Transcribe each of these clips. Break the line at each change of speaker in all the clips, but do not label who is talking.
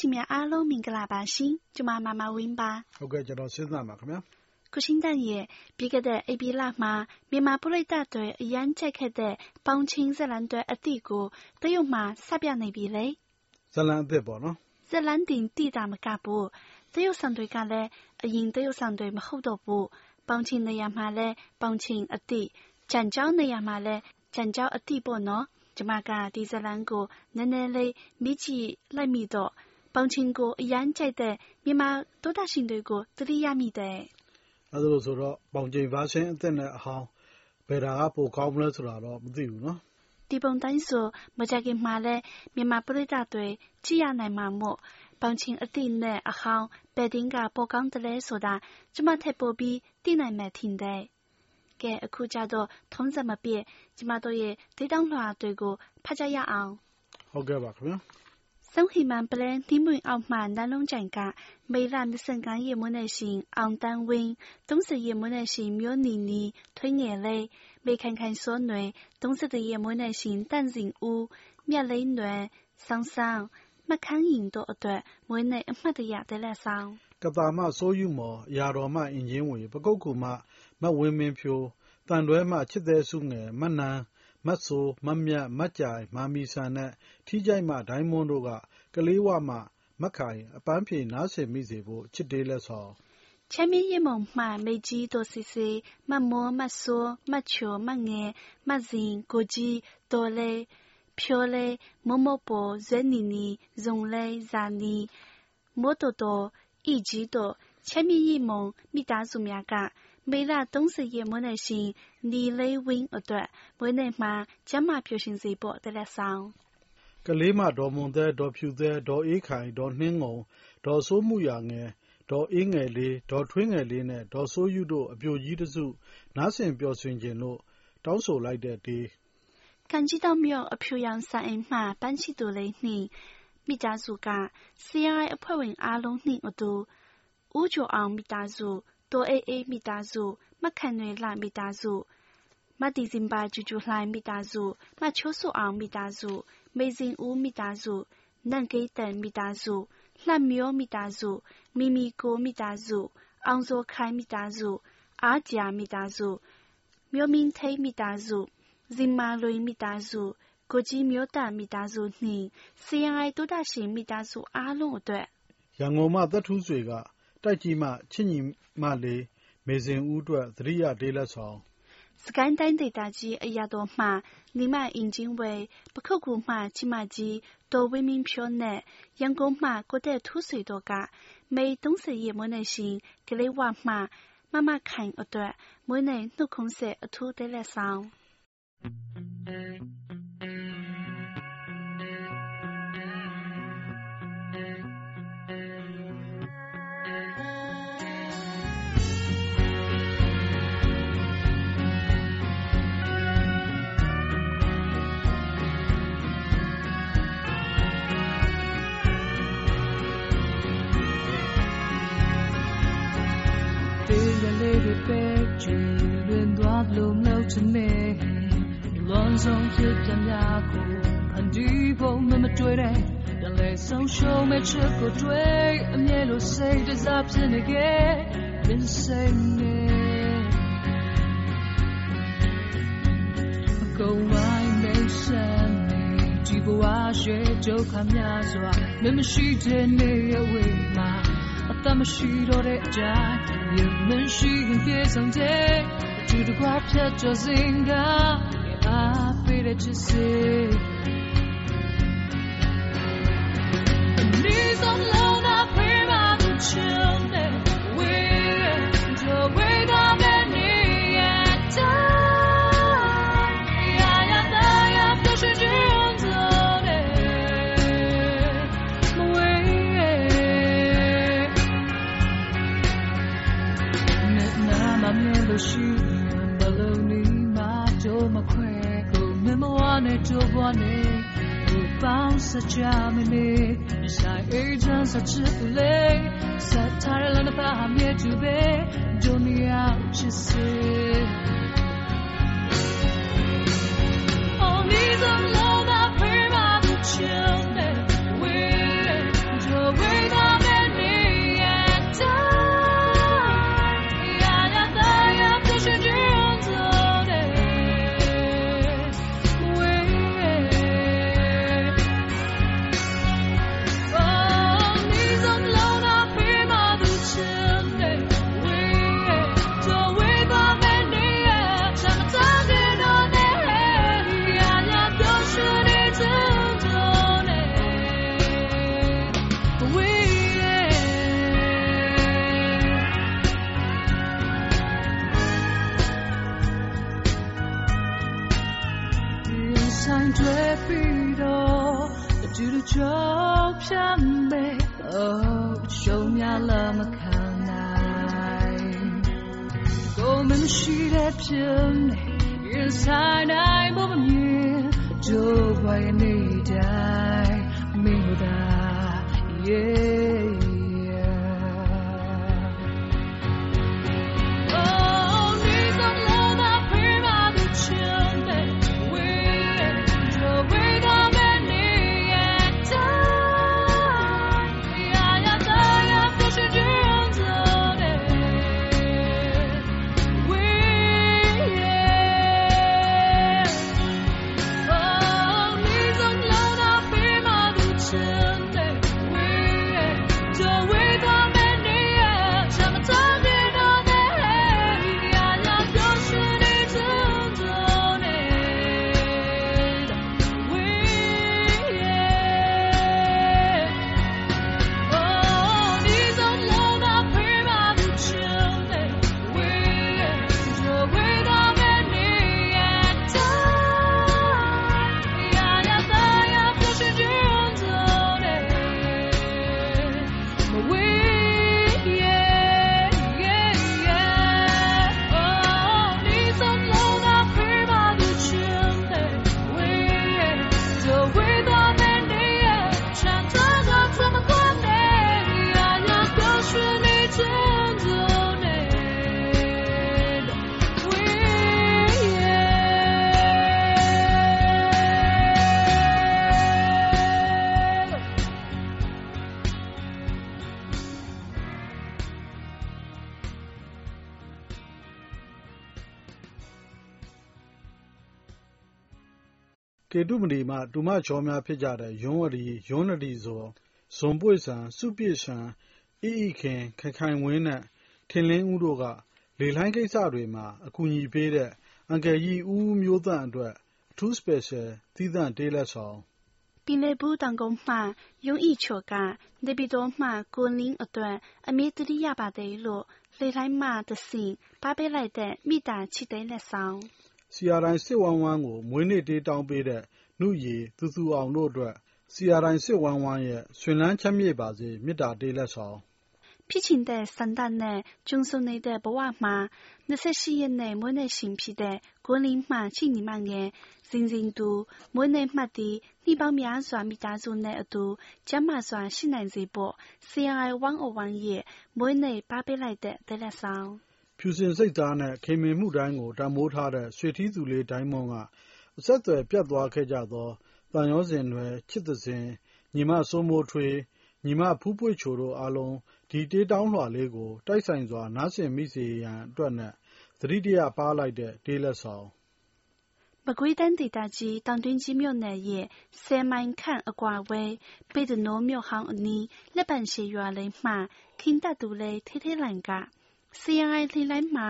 တော်ရှင်များအားလုံးမင်္ဂလာပါရှင်။ကျွန်မမမဝင်းပါ။
ဟုတ်ကဲ့ကျွန်တော်စဉ်းစားပါခင်ဗျာ။
ကုရှင်တန်ရဲ့ပြီးခဲ့တဲ့ဧပြီလမှာမြန်မာပရိသတ်တွေအရန်ချက်ခဲ့တဲ့ပေါင်းချင်းဇလန်တွေအသည့်ကိုတရုတ်မှာစပြနေပြီလေ။
ဇလန်အသစ်ပေါ့နော်။
ဇလန်တင်တိတာမကဘူး။တရုတ်ဆန်တွေကလည်းအရင်တရုတ်ဆန်တွေမဟုတ်တော့ဘူး။ပေါင်းချင်းနေရာမှာလည်းပေါင်းချင်းအသည့်၊ကြံကြောင်းနေရာမှာလည်းကြံကြောင်းအသည့်ပေါ့နော်။ကျမကဒီဇလန်ကိုနည်းနည်းလေးမိကြည့်လိုက်မိတော့ ပေါင်ချင်းကိုအရန်ကြိုက်တဲ့မြန်မာသောတာရှင်တွေကိုသတိရမိတယ်။
အဲလိုဆိုတော့ပေါင်ချိန် version အသစ်နဲ့အဟောင်းဘယ်တာကပိုကောင်းမလဲဆိုတာတော့မသိဘူးနော်။
ဒီပုံတိုင်းဆိုမကြခင်မှာလဲမြန်မာပရိသတ်တွေကြည့်ရနိုင်မှာမို့ပေါင်ချင်းအသစ်နဲ့အဟောင်းဘယ်တင်းကပိုကောင်းတယ်လဲဆိုတာကျမထက်ပိုပြီးသိနိုင်မယ်ထင်တယ်။ကဲအခုကြတော့ထုံးစံမပြည့်ကျမတို့ရဲ့ဒေးတောင်းလွှာတွေကိုဖတ်ကြရအောင်။
ဟုတ်ကဲ့ပါခင်ဗျာ။
松黑曼不兰地门奥曼南龙站嘎，梅兰的生干叶木乃行昂丹温，东石叶木乃行苗妮妮推眼泪，没看看所内，东石的叶木乃行单人屋，苗雷暖桑桑，မခန်းရင်တို့အတွက်မွေးနေ့အမှတ်တရတဲ့လက်ဆောင်
ကတာမစိုးယူမော်ရာတော်မှအင်ဂျင်ဝေပကုတ်ကူမှမဝင်းမင်းဖြိုးတန်တွဲမှချစ်တဲ့စုငယ်မနန်း မတ်စိုး၊မမြတ်၊မကြိုင်၊မာမီစံနဲ့ ထီးချိုင့်မ ဒိုင်းမွန်းတို့က ကလေးဝမှ မခိုင်အပန်းဖြေနားဆင်မိစေဖို့ ချစ်တေးလက်ဆောင်။
ချမ်းမြင့်ယမုံမှ မိတ်ကြီးဒေါ်စေစေ၊မမိုး၊မစိုး၊မချို၊မငယ်၊မဇင်၊ကိုကြီး၊ဒေါ်လေး၊ဖြိုးလေး၊မိုးမိုးပေါ်၊ဇွဲနီနီ၊ဇုန်လေး၊ဇာနည်၊မိုးတော်တော်၊အီကြီးတို့ ချမ်းမြင့်ယမုံ မိသားစုများက မေလ ၃၀ ရက်မွေးနေ့ရှင် နီလေးဝင်းအတွက် မွေးနေ့မှာ ကျန်းမာပျော်ရွှင်စေဖို့ သီလဆောင်။
ကလေးမ ဒေါ်မွန်သဲ၊ဒေါ်ဖြူသဲ၊ဒေါ်အေးခိုင်၊ဒေါ်နှင်းငုံ၊ဒေါ်စိုးမုယာငယ်၊ဒေါ်အေးငယ်လေး၊ဒေါ်ထွေးငယ်လေးနဲ့ ဒေါ်စိုးယုတို့ အပျိုကြီးတစု နားဆင်ပျော်ရွှင်ချင်လို့ တောင်းဆိုလိုက်တဲ့တေး။
ကန်ကြီးထောင်မြို့ အဖြူရောင်စံအိမ်မှ ပန်းချီသူလေးနှင့် မိသားစုက CRI အဖွဲ့ဝင်အားလုံးနှင့်အတူ ဦးကျော်အောင်မိသားစု တိုအေးအေးမိသားစု မခန့်နွယ်လှမိသားစု မဒီဇင်ဘာကျူကျူလှိုင်းမိသားစု မချိုးဆူအောင်မိသားစု မေဇင်ဦးမိသားစု နန့်ကိတန်မိသားစု လှမျိုးမိသားစု မီမီကိုမိသားစု အောင်စောခိုင်မိသားစု အားကြာမိသားစု မျိုးမင်းထိမိသားစု ဇင်မာလွင်မိသားစု ကိုကြီးမျိုးတာမိသားစု နှင့်စီယံအိုင်တိုးတာရှင်မိသားစုအားလုံးအတွက်
ရန်ကုန်မှ သက်ထူးဆွေက တိုက်ကြီးမှချစ်ညီမလေး မေဇင်ဦးအတွက် သတိရတေးလက်ဆောင်
စစ်ကိုင်းတိုင်းဒေသကြီး အရာတော်မှ နီမအင်ဂျင်ဝေပခုတ်ကူမှ ချီမကြီး ဒေါ်ဝင်းမင်းဖြိုးနဲ့ ရန်ကုန်မှ ကိုတဲ့ထူးဆွေတို့က မေ30ရက်မွေးနေ့ရှင် ကလေးဝမှ မမခိုင်အတွက် မွေးနေ့နှုတ်ခုံးဆက် အထူးတဲလက်ဆောင်
ဆုံးဖြစ်ပြများကိုဖန်တီးဖို့မမတွေ့တဲ့တလဲဆုံးရှုံးမဲ့ချစ်ကိုတွေ့အမြဲလိုစိတ်တစားဖြစ်နေခဲ့ပင်စိတ်နဲ့အကုန်ဝိုင်းမိတ်ဆက်နေဒီဘဝရှိဒုက္ခများစွာမမရှိတဲ့နေရဝေးမှာအသက်မရှိတော့တဲ့အကြမြင်မရှိခင်ပြေဆုံးတဲ့သူတကွာဖြတ်ကျော်စင်က a para dizer နဲ့တို့ဘွားနဲ့ကိုပေါင်းစကြမနေဆိုင်အေးချမ်းစချစ်လေစက်ထားရလမ်းပါမြဲတူပဲ တွေ့ပြီးတော့အတူတူကြောက်ဖြတ်မယ် Oh ရှုံးများလာမခံနိုင်ကိုမမရှိတဲ့ဖြစ်နေရင်ဆိုင်နိုင်ဖို့မမြင်ကြိုးပွားရနေတိုင်းမင်းတို့သာ yeah
တုမဏီမှတူမချောများ ဖြစ်ကြတဲ့ ယွန်းဝရီယွန်းနဒီဇော် ဇွန်ပွေဆန် စုပြည့်ရှန် အီအီခင် ခိုင်ခိုင်ဝင်းနဲ့ ထင်လင်းဦးတို့က လေလှိုင်းကိစ္စတွေမှာ အကူအညီပေးတဲ့ အန်ကယ်ကြီး ဦးဦးမျိုးသန့်အတွက် အထူးစပယ်ရှယ်သီးသန့် တေးလက်ဆောင်
ပင်လယ်ဘူးတောင်ကုန်းမှယုံဤချိုက နေပြည်တော်မှကိုလင်းအတွက် အမေတတိရပါတယ်လို့ လေလိုင်းမှတဆင့်ပါပေးလိုက်တဲ့မိသားချစ်တဲ့လက်ဆောင်
စီယာတိုင်းစစ်ဝမ်းဝမ်းကို မွေးနေ့တေးတောင်းပေးတဲ့ နှုရီ သူသူအောင်တို့အတွက်စီယာတိုင်းစစ်ဝမ်းဝမ်းရဲ့ ရွှင်လန်းချမ်းမြေ့ပါစေ မေတ္တာတေးလက်ဆောင်
ဖြစ်ချင်တဲ့ဆန္ဒနဲ့ကျုံဆုံနေတဲ့ဘဝမှာ28ရက်နဲ့မွေးနေ့ရှင်ဖြစ်တဲ့ ကိုလင်းမှချစ်ညီမငယ် ဇင်ဇင်သူမွေးနေ့မှတ်တည် နှိပေါင်းများစွာ မိသားစုနဲ့အတူ ကျမ်းမာစွာ ရှိနိုင်စေဖို့ CRI 101 ရဲ့ မွေးနေ့ပါပေးလိုက်တဲ့တဲလက်ဆောင်
ဖြူစင်စိတ်သားနဲ့ ခင်မင်မှုတိုင်းကို တန်ဖိုးထားတဲ့ ရွှေထီးသူလေး ဒိုင်းမွန်က အဆက်အသွယ် ပြတ်သွားခဲ့ကြသော သံယောဇဉ်နွယ် ချစ်သဇင် ညီမစိုးမိုးထွေး ညီမဖူးပွေချိုတို့အားလုံး ဒီတေးတောင်းလွှာလေးကို တိုက်ဆိုင်စွာ နားဆင်မိစေရန်အတွက်နဲ့သတိတရပါလိုက်တဲ့ တေးလက်ဆောင်
မကွေးတိုင်းဒေသကြီး တောင်တွင်းကြီးမြို့နယ်ရဲ့ဆယ်မိုင်ခန့်အကွာဝေးပေဒနိုးမြို့ဟောင်းအနီး လက်ပံရှည်ရွာလေးမှ ခင်တပ်သူလေး ထေးထေးလိုင်က CRI လေလိုင်းမှာ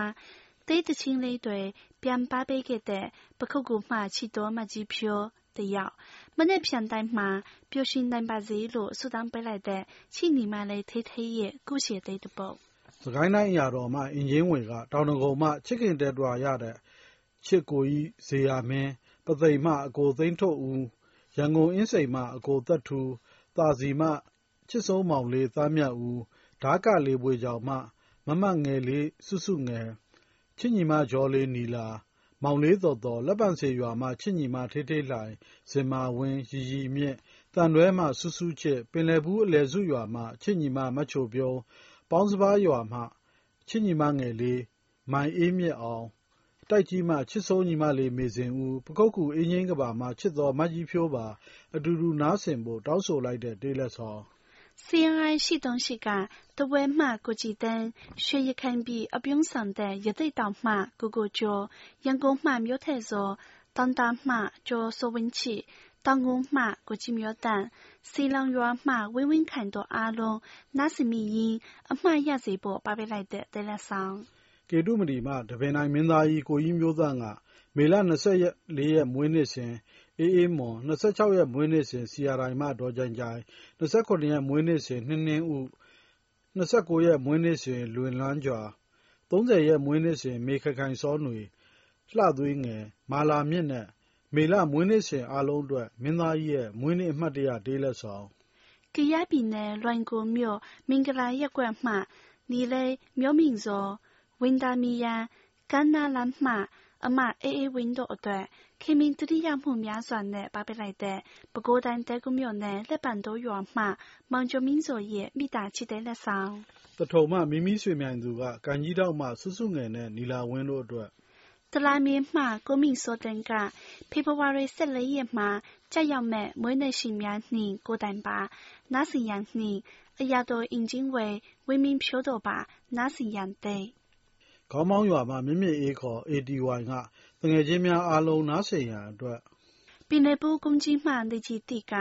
တေးတချင်းလေးတွေ ပြန်ပါပေးခဲ့တဲ့ပခုတ်ကူမှချီတော်မကြီးဖြိုးတယောက်မနေ့ပြန်တိုင်းမှာပျော်ရွှင်နိုင်ပါစေလို့ဆုတောင်းပေးလိုက်တဲ့ချီနီမလေးထေးထေးရဲ့ကုရှည်သေးတစ်ပုဒ်
စကိုင်းတိုင်းအရာတော်မှအင်ဂျင်ဝင်ကတောင်တကုံမှချစ်ခင်တဲ့တွာရတဲ့ချစ်ကိုကြီးဇေယျမင်းပသိမ်မှအကိုသိန်းထုတ်ဦးရန်ကုန်အင်းစိန်မှအကိုသက်ထူသာစီမှချစ်ဆုံးမောင်လေးသားမြတ်ဦးဓာကလေးပွေကြောင်မှမမတ်ငယ်လေးစုစုငယ် ချစ်ညီမဂျော်လေးနီလာ မောင်လေးတော်တော် လက်ပံစေရွာမှ ချစ်ညီမထေးထေးလှိုင် ဇင်မာဝင်း ရီရီမြင့်တန်တွဲမှစူးစူးချစ် ပင်လယ်ဘူး အလယ်စုရွာမှ ချစ်ညီမမတ်ချိုပြုံး ပေါင်းစပါးရွာမှ ချစ်ညီမငယ်လေး မိုင်အေးမြင့်အောင် တိုက်ကြီးမှ ချစ်ဆုံးညီမလေး မေစင်ဦးပကုတ်ကူအင်းကြီးကဘာမှ ချစ်တော်မကြီးဖြိုးပါ အတူတူနားဆင်ဖို့ တောင်းဆိုလိုက်တဲ့ တေးလက်ဆောင်
CRI 系统是个德威马国际灯，学一看比阿平上的一对道马哥哥脚，阳光马苗太座，当当马叫所温起，当公马国际苗蛋，西浪月马微微看到阿龙，那是迷因，阿马也是波巴贝来的得了上。
ကေတုမတီမှတပင်တိုင်းမင်းသားကြီးကိုကြီးမျိုးသားကမေလ24ရက်မွေးနေ့စဉ် အေးအေးမွန်26ရက် မွေးနေ့စဉ်စီယာတိုင်းမှဒေါ်ကြိုင်ကြိုင်29ရက် မွေးနေ့စဉ် နှင်းနှင်းဦး29ရက် မွေးနေ့စဉ် လွင်လန်းကြွာ30ရက် မွေးနေ့စဉ် မေခခိုင်စောຫນွေ လှသွေးငယ် မာလာမြင့်နဲ့ မေလ မွေးနေ့ရှင်အားလုံးအတွက် မင်းသားကြီးရဲ့ မွေးနေ့ အမှတ်တရ တေးလက်ဆောင်
ကယားပြည်နယ် လွိုင်ကော်မြို့ မင်္ဂလာရပ်ကွက်မှ နီလေးမျိုးမြင့်စောဝင်းသားမီယန် ကမ်းနားလမ်းမှ အမအေးအေးဝင်းတို့အတွက်ခင်မင်တတိယမှုများစွာနဲ့ပါပေးလိုက်တဲ့ ပဲခူးတိုင်းတဲကုမြို့နယ် လက်ပံတိုးရွာမှ မောင်ကျော်မင်းစောရဲ့မိသားချစ်တဲ့လက်ဆောင်
သထုံမှ မီမီရွှေမြိုင်သူကကန်ကြီးထောက်မှ စုစုငယ်နဲ့ နီလာဝင်းတို့အတွက်
တလာမင်းမှ ကိုမိစောတန်ကဖေဖော်ဝါရီ14ရက်မှာကြာရောက်မဲ့မွေးနေ့ရှင်များနှင့်ကိုတိုင်ပါနာစီယန်နှင့် အရာတော်အင်ဂျင်ဝဲဝင်းမင်းဖြိုးတော်ပါနာစီယန်တဲ့
ခေါင်းမောင်းရွာမှ မြင့်မြင့်အေး ခေါ် ATY ကတငယ်ချင်းများအားလုံး နားဆင်ရန်အတွက်
ပင်လယ်ဘူး公鸡မှ လေကြီးတီက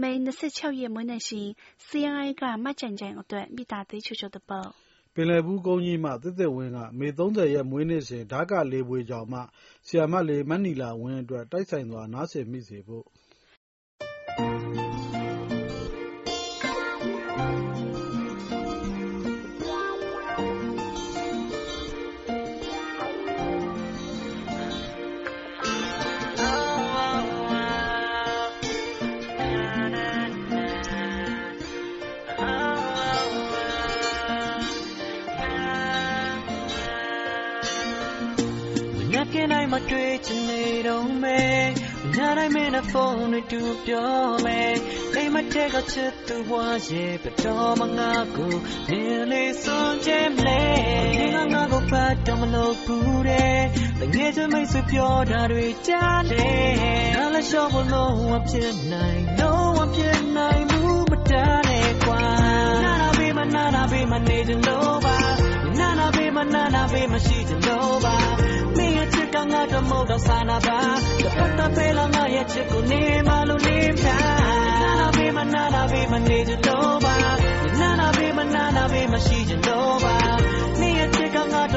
မေ26ရက်မွေးနေ့ရှင် CRI က မှတ်ကြံကြံအတွက်မိသားသေးချွချွတပေါ့
ပင်လယ်ဘူးကုန်းကြီးမှ သစ်သစ်ဝင်းက မေ30ရက်မွေးနေ့စဉ်ဓာကလေးပွေကြောင်မှဆီယမလေးမနီလာဝင်းအတွက် တိုက်ဆိုင်စွာ နားဆင်မိစေဖို့
တိုင်းမတွေ့ချင်နေတော့မယ်ညတိုင်းမင်းနဲ့ဖုန်းနဲ့တူပြောမယ်အိမ်မထက်ကချစ်သူဘွားရဲ့ပတော်မငါကိုနင်းလေးစွန်ချင်လေဒီကငါကိုပတ်တော့မလို့ဘူးတဲ့တငယ်ချင်းမိတ်ဆွေပြောတာတွေကြားလေငါလည်းရှော့ဖို့လုံးဝဖြစ်နိုင်လုံးဝဖြစ်နိုင်မှုမတန်းနဲ့ကွာနာနာဘေးမနာနာဘေးမနေကြလို့ပါနာနာဘေးမနာနာဘေးမရှိကြလို့ပါ ငါတို့မို့တော့စာနာပါတပတ်တပေးလာငါရဲ့ချစ်ကိုနေမလို့နေပြနာနာဘေးမနာနာဘေးမနေကြတော့ပါနာနာဘေးမနာနာဘေးမရှိကြတော့ပါနေရဲ့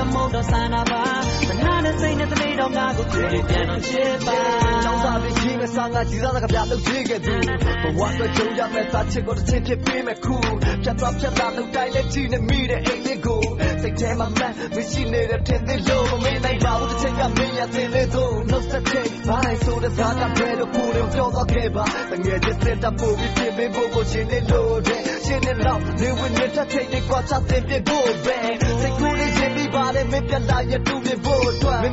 ချစ်ကငါတို့မို့တော့စာနာပါနာနဲ့စိတ်နဲ့တလေးတော့ငါကိုတွေ့ပြန်တော့ချစ်ပါ
ကျောင်းသားလေးကြီးနဲ့စာငါကြီးသားကပြလုပ်ကြည့်ခဲ့သူဘဝအတွက်ကြုံရမဲ့သားချစ်ကိုတစ်ချင်းဖြစ်ပေးမဲ့ခုဖြတ်သွားဖြတ်သွားလုပ်တိုင်းလက်ချီနဲ့မိတဲ့အိမ်လေးကိုစိတ်ထဲမှာမှန်မရှိနေတဲ့ထင်သေးလို့မမေ့နိုင်ပါဘူးတစ်ချိန်ကမင်းရသေးလေတော့နှုတ်ဆက်တဲ့ဘာနိုင်ဆိုတဲ့သားကဘယ်တော့ကိုယ်တော့ပြောတော့ခဲ့ပါတငယ်ချင်းစစ်တပ်ပို့ပြီးပြင်ပေးဖို့ကိုရှင်းနေလို့တဲ့ရှင်းနေတော့နေဝင်နေတဲ့ထိတ်တွေကွာချတဲ့ပြဖို့ပဲစိတ်ကိုယ်လေးချင်းပြီးပါ सारे में प्यादाया तू भी वो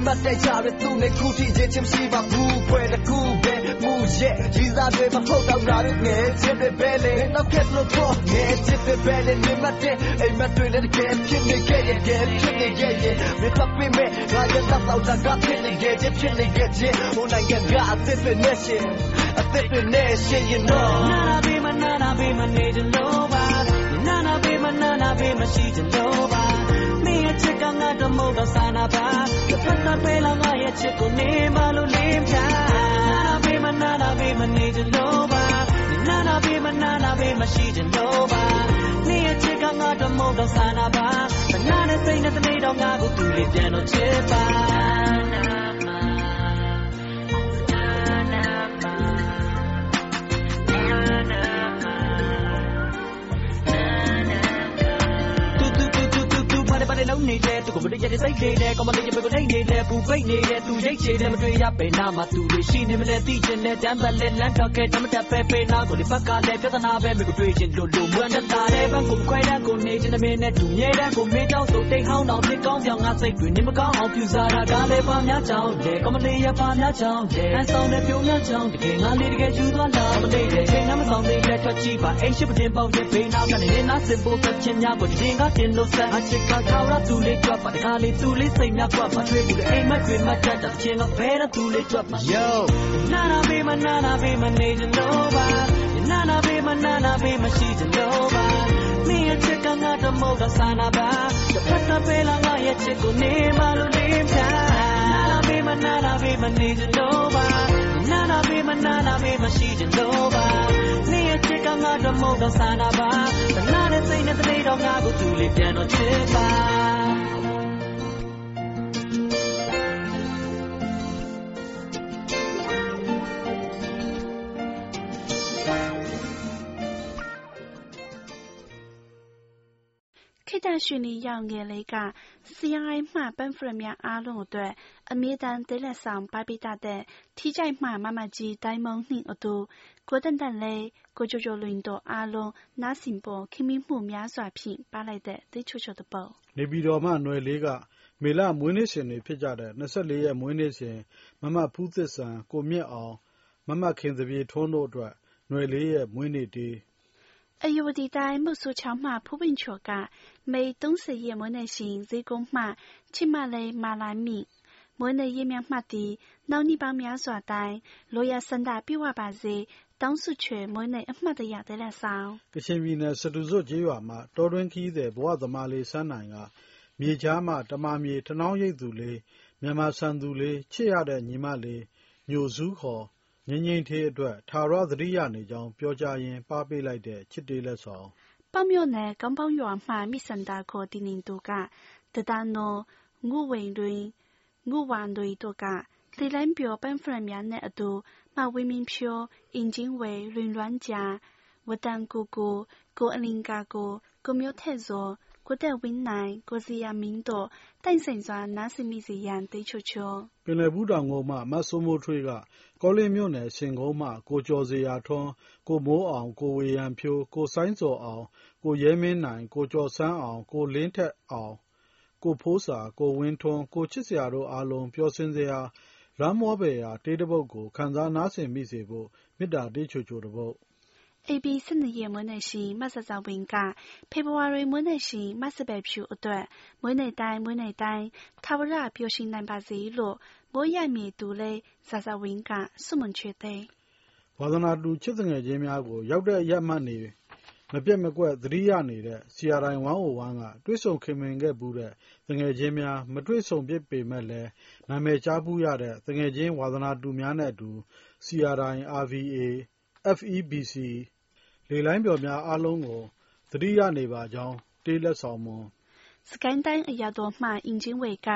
मैं चारे तूने खूटी जे चिमसी बाबू पे रखू बे मुझे जीजा बे बखोता गारू ने चिपे बेले ना केतलो तो ने चिपे बेले ने मते ए मैं तू ने के चिपे के ये के चिपे ये ये मैं पप्पी में गाया ना पाउडर का चिपे ये ये चिपे ये ये उन्हें गंगा चिपे ने चिपे ने you know.
ना be my ना be my need to know about ना be my ना be my she to know about ရှိကြလို့ပါနေရဲ့ချက်ကငါတို့မို့တော့စာနာပါတစ်ဖက်သားပဲလာငါရဲ့ချစ်ကိုနေမလို့လေးပြနာနာဘေးမနာနာဘေးမနေကြလို့ပါနာနာဘေးမနာနာဘေးမရှိကြလို့ပါနေရဲ့ချက်ကငါတို့မို့တော့စာနာပါဘနာနဲ့စိတ်နဲ့တနေ့တော့ငါကိုသူလေးပြန်တော့ချစ်ပါ လုံးနေတဲ့သူကိုမတည့်ရတဲ့စိတ်တွေနဲ့ကောမလေးရပဲကိုထိတ်နေတဲ့ပူပိတ်နေတဲ့သူရိတ်ချေတဲ့မတွေ့ရပဲနာမှာသူတွေရှိနေမလဲသိချင်တဲ့တမ်းပတ်လက်လမ်းတော့ကဲတမတက်ပဲပဲနာကိုလေဘက်ကလည်းပြဿနာပဲမိကိုတွေ့ချင်လို့လို့မွန်းတတာတဲ့ဘက်ကိုခွဲတဲ့ကိုနေချင်တဲ့မင်းနဲ့သူမြဲတဲ့ကိုမေးတော့ဆိုတိတ်ဟောင်းတော့ဖြစ်ကောင်းပြောင်းငါစိတ်တွေနေမကောင်းအောင်ပြူစားတာကလည်းပါများချောင်းတဲ့ကောမလေးရပါများချောင်းတဲ့အဆောင်နဲ့ပြုံးများချောင်းတကယ်ငါလေးတကယ်ယူသွားလာမလေးတဲ့ချိန်နှမဆောင်သေးတဲ့ထွက်ကြည့်ပါအိမ်ရှိပတင်ပေါက်တဲ့ဘေးနာကနေနေနာစင်ဖို့ကချင်းများကိုတင်ကတင်လို့ဆက်အချစ်ကခေါရ à tous les toits pas râler tous les signes la quoi pas tuer pour aim ma queen ma tête à chien en pain à tous les toits ma yo nana be ma nana be ma need and nova nana be ma nana be ma she's and nova me a chick on that the motor sana ba the pet up in la ya chick on name all name nana be ma nana be ma need and nova nana be ma nana be ma she's and nova နာနာဘေးမနေကြလို့ပါနာနာဘေးမနာနာဘေးမရှိကြလို့ပါမင်းရဲ့ချက်ကငါတမို့တော့စာနာပါတနာနဲ့စိတ်နဲ့တလေးတော့ငါကိုသူလေးပြန်တော့ချစ်ပါ
ခေတ္တရွှေနီရောင်ငယ်လေးက CRI မှပန်းဖရများအားလုံးအတွက်အမြဲတမ်းသေးလက်ဆောင်ပါပေးတတ်တဲ့ထီးချိုက်မှမမကြီး呆萌နှင့်အတူကိုတန့်တန့်လေး၊ကိုကျော်ကျော်လွင်တို့အားလုံးနားဆင်ဖို့ခင်မင်မှုများစွာဖြင့်ပါလိုက်တဲ့သီးချိုချိုတစ်ပုဒ်။
နေပြည်တော်မှနွယ်လေးကမေလမွေးနေ့ရှင်တွေဖြစ်ကြတဲ့၂၄ရက်မွေးနေ့ရှင်မမဖူးသစ်စံ၊ကိုမြင့်အောင်၊မမခင်သပြေထွန်းတို့အတွက်နွယ်လေးရဲ့မွေးနေ့တေး
အ ယူဝတီတိုင်း木苏桥马普bình chỗ cả每东十夜mỗi ngày行自公马起码嘞马来米mỗi ngày夜面马的နောက်နီပေါင်းများစွာတိုင်းလိုရစန္ဒပြဝပါစေတောင်းစုချွေmỗi ngàyအမှတ်တရတဲ့လက်ဆောင်
ကချင်ပြည်နယ်စတူဇွတ်ကျေးရွာမှာတော်တွင်းခီးတဲ့ဘဝသမားလေးစန်းနိုင်ကမြေချားမှတမမြေထနောင်းရိပ်သူလေးမြန်မာဆန်သူလေးချစ်ရတဲ့ညီမလေးညိုစုခေါ် ငြိမ်းငြိမ်းထေးအတွက် ထာဝရသတိရနေကြောင်း ပြောကြားရင်း ပါးပေးလိုက်တဲ့ ချစ်တေးလက်ဆောင်။
ပေါက်မြို့နယ် ကောင်းပေါက်ရွာမှ မိစန္ဒာခေါ်တီနင်သူကတဒနောငုဝိန်တွင် ငုဝမ်တွေတို့ကလေလိုင်းပြောပန်းဖရများနဲ့အတူ မဝင်းမင်းဖြိုး အင်ဂျင်ဝေလွင်လွမ်းကြာဝတန်ကိုကို ကိုအလင်ကာကို ကိုမျိုးထက်စော ကိုတက်ဝင်းနိုင်ကိုစီယာမင်းတို့တိုင်ဆိုင်စွာနားဆင်မိစေရန်တိတ်ချိုချို
ပင်လယ်ဘူးတောင်ကုန်းမှမဆိုးမိုးထွေးကကောလင်းမြို့နယ်ရှင်ကုန်းမှကိုကျော်ဇေယျထွန်း၊ကိုမိုးအောင်၊ကိုဝေယံဖြိုး၊ကိုစိုင်းဇော်အောင်၊ကိုရဲမင်းနိုင်၊ကိုကျော်ဆန်းအောင်၊ကိုလင်းထက်အောင်၊ကိုဖိုးစာ၊ကိုဝင်းထွန်း၊ကိုချစ်
AB 12ရက်မွေးနေ့ရှင်မဆဆဝင်ကဖေဖော်ဝါရီမွေးနေ့ရှင်မဆပဲဖြူအတွက်မွေးနေ့တိုင်းမွေးနေ့တိုင်းထာဝရပျော်ရွှင်နိုင်ပါစေလို့မိုးရိုက်မြေသူလေးဆဆဝင်ကဆုမွန်ချွေတဲ့
ဝါသနာတူချစ်သူငယ်ချင်းများကိုရောက်တဲ့အရက်မှတ်နေမပြတ်မကွက်သတိရနေတဲ့ CRI 101ကတွေ့ဆုံခင်မင်ခဲ့ဘူးတဲ့တငယ်ချင်းများမတွေ့ဆုံဖြစ်ပေမဲ့လည်းနာမည်ကြားဘူးရတဲ့တငယ်ချင်းဝါသနာတူများနဲ့အတူ CRI RVA FEBC လေလိုင်းပျော်များအားလုံးကိုသတိရနေပါကြောင်းတေးလက်ဆောင်မွန်
စကိုင်းတိုင်းအရာတော်မှအင်ဂျင်ဝေက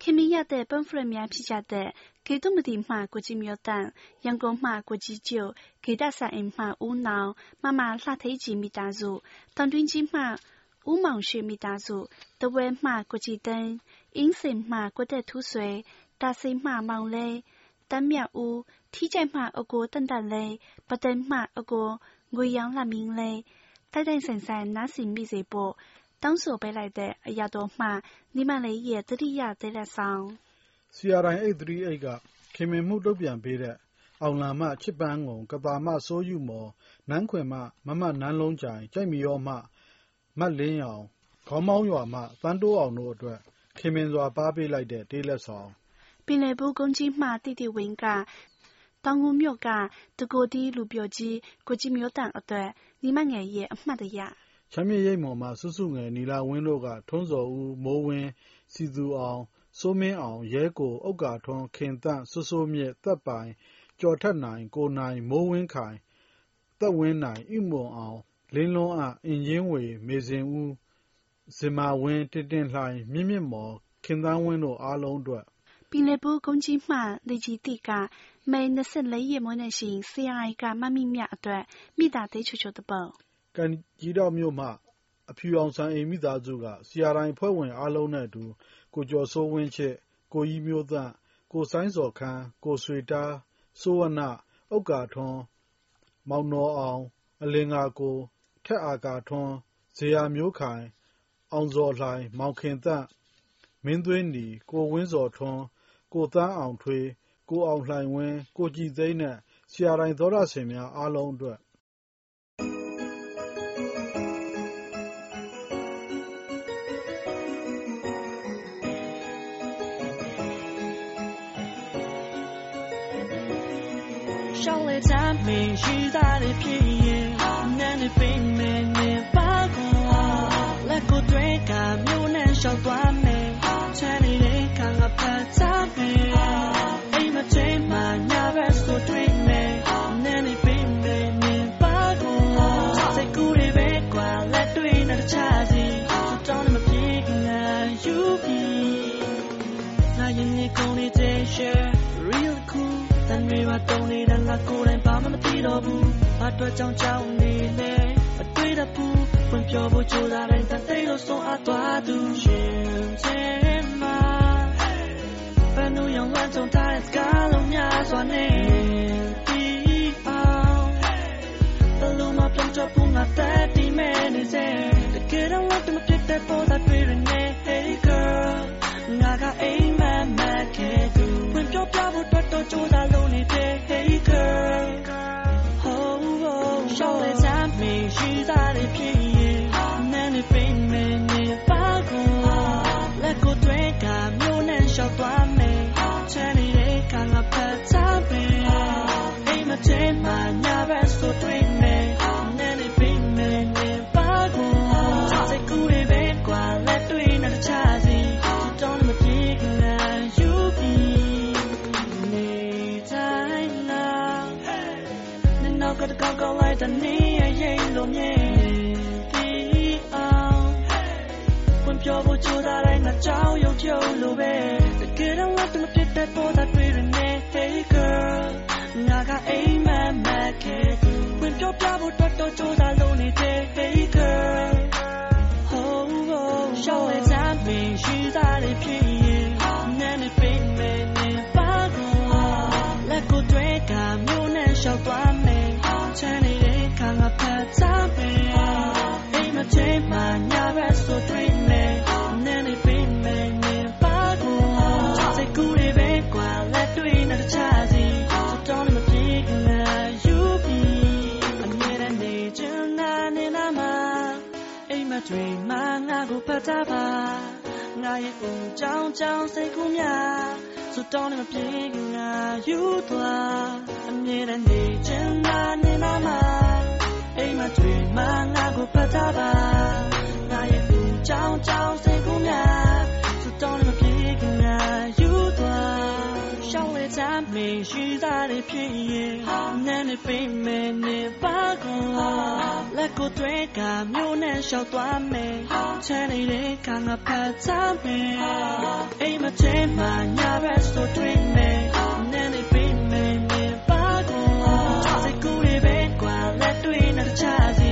ခင်မင်ရတဲ့ပန်းဖရများဖြစ်ကြတဲ့给杜木地嘛国际苗蛋，阳光嘛国际酒，给大山人嘛乌脑，妈妈拉推机米大入，当军机嘛乌毛雪米大入，德威嘛国际灯，银色嘛国代土水，大水嘛毛嘞，单苗乌，体在嘛一个等等嘞，不等嘛 ငွေရောင်းလာမင်းလဲတိုက်တိုက်ဆိုင်ဆိုင်နားဆင်မိစေဖို့တောင်းဆိုပေးလိုက်တဲ့အရာတော်မှနိမလေးရဲ့တတိယသေးတဲ့ဆောင်
CRI 838ကခင်မင်မှုတုတ်ပြန်ပေးတဲ့အောင်လာမချစ်ပန်းကုန်ကပါမစိုးယူမော်နန်းခွင်မမမနန်းလုံးကြိုင်ကြိုက်မရောမမတ်လင်းရောင်ခေါမောင်းရွာမှသန်းတိုးအောင်တို့အတွက်ခင်မင်စွာပါပေးလိုက်တဲ့တေးလက်ဆောင်
ပင်လယ်ဘူးကုန်းကြီးမှတိတိဝင်းက တောင်ငူမြို့က တကိုဒီလူပြောကြီး ကိုကြီးမျိုးတန်အတွက် ညီမငယ်ရဲ့ အမှတ်တရ
ချမ်းမြေရိပ်မော်မှစုစုငယ် နီလာဝင်းတို့က ထွန်းစော်ဦး မိုးဝင်းစီသူအောင် စိုးမင်းအောင်၊ရဲကို၊ဥက္ကာထွန်း၊ခင်သန့်၊စိုးစိုးမြင့်၊သက်ပိုင်၊ကျော်ထက်နိုင်၊ကိုနိုင်၊မိုးဝင်းခိုင်၊သက်ဝင်းနိုင်၊အိမွန်အောင်၊လင်းလွန်းအ၊အင်ကြင်းဝေ၊မေဇင်ဦး၊ဇင်မာဝင်း၊တင်တင်လှိုင်၊မြင့်မြင့်မော်၊ခင်သန်းဝင်းတို့အားလုံးအတွက်
ပင်လယ်ဘူး ကုန်းကြီးမှလေကြည်သိက မေ၂၄ရက်မွေးနေ့ရှင် CRI ကမမိမြအတွက်မေတ္တာတေးချိုချိုတစ်ပုဒ်။
ကန်ကြီးဒေါင့်မြို့မှအဖြူရောင်စံအိမ်မိသားစုက CRI အဖွဲ့ဝင်အားလုံးနဲ့အတူကိုကျော်စိုးဝင်းချစ်၊ကိုကြီးမျိုးသန့်၊ကိုစိုင်းဇော်ခန်း၊ကိုဆွေတား၊စိုးဝဏ္ဏ၊ဥက္ကာထွန်း၊မောင်နော်အောင်၊အလင်္ကာကို၊ထက်အာကာထွန်း၊ဇေယျာမျိုးခိုင်၊အောင်ဇော်လှိုင်၊မောင်ခင်သန့်၊မင်းသွေးနီ၊ကိုဝင်းဇော်ထွန်း၊ကိုသန်းအောင်ထွေး၊ ကိုအောင်လှိုင်ဝင်း၊ကိုကြည်သိန်းနဲ့ ဆရာတို
င်သောတရှင်များ အားလုံးအတွက်ရှောင်လည်ထမ်းမင်းရှိသားတွေဖြစ် 心里空的这些 really cool，但别怕，懂你的那股泪把我们滴都不。把悲伤浇灭了，对它不闻飘过就让它在街头送啊断度。现在嘛，烦恼让万重山压在肩，低头，走路慢点脚步，让责任没完。但愿我们别再孤单一人。 ဖို့တော့တော့ကြိုးစားလို့ တမဖြစ်တဲ့ပေါ်တာတွေ့ရနေ Hey girl ငါကအိမ်မက်မက်ခဲ့သူဝင်ပြောပြဖို့တော်တော်ကြိုးစားလို့နေတယ် Hey girl Oh oh ရှောက်လေချမ်းပင်ရှိသား တွေမှာငါကိုဖတ်တာပါငါရဲ့ဦးကြောင်ကြောင်စိတ်ကူးများစတောင်းနေမပြေငါယူသွားအမြဲတမ်းနေချင်တာနေနာမှာအိမ်မတွေမှာငါကိုဖတ်တာပါငါရဲ့ဦးကြောင်ကြောင်စိတ်ကူးများ 他没许他的偏夜，男的非没你把控。那个对干有男小短妹，城里的看个怕咋妹，哎嘛这嘛伢白说对妹，男的非没你把控，在故里被关来对那个差劲。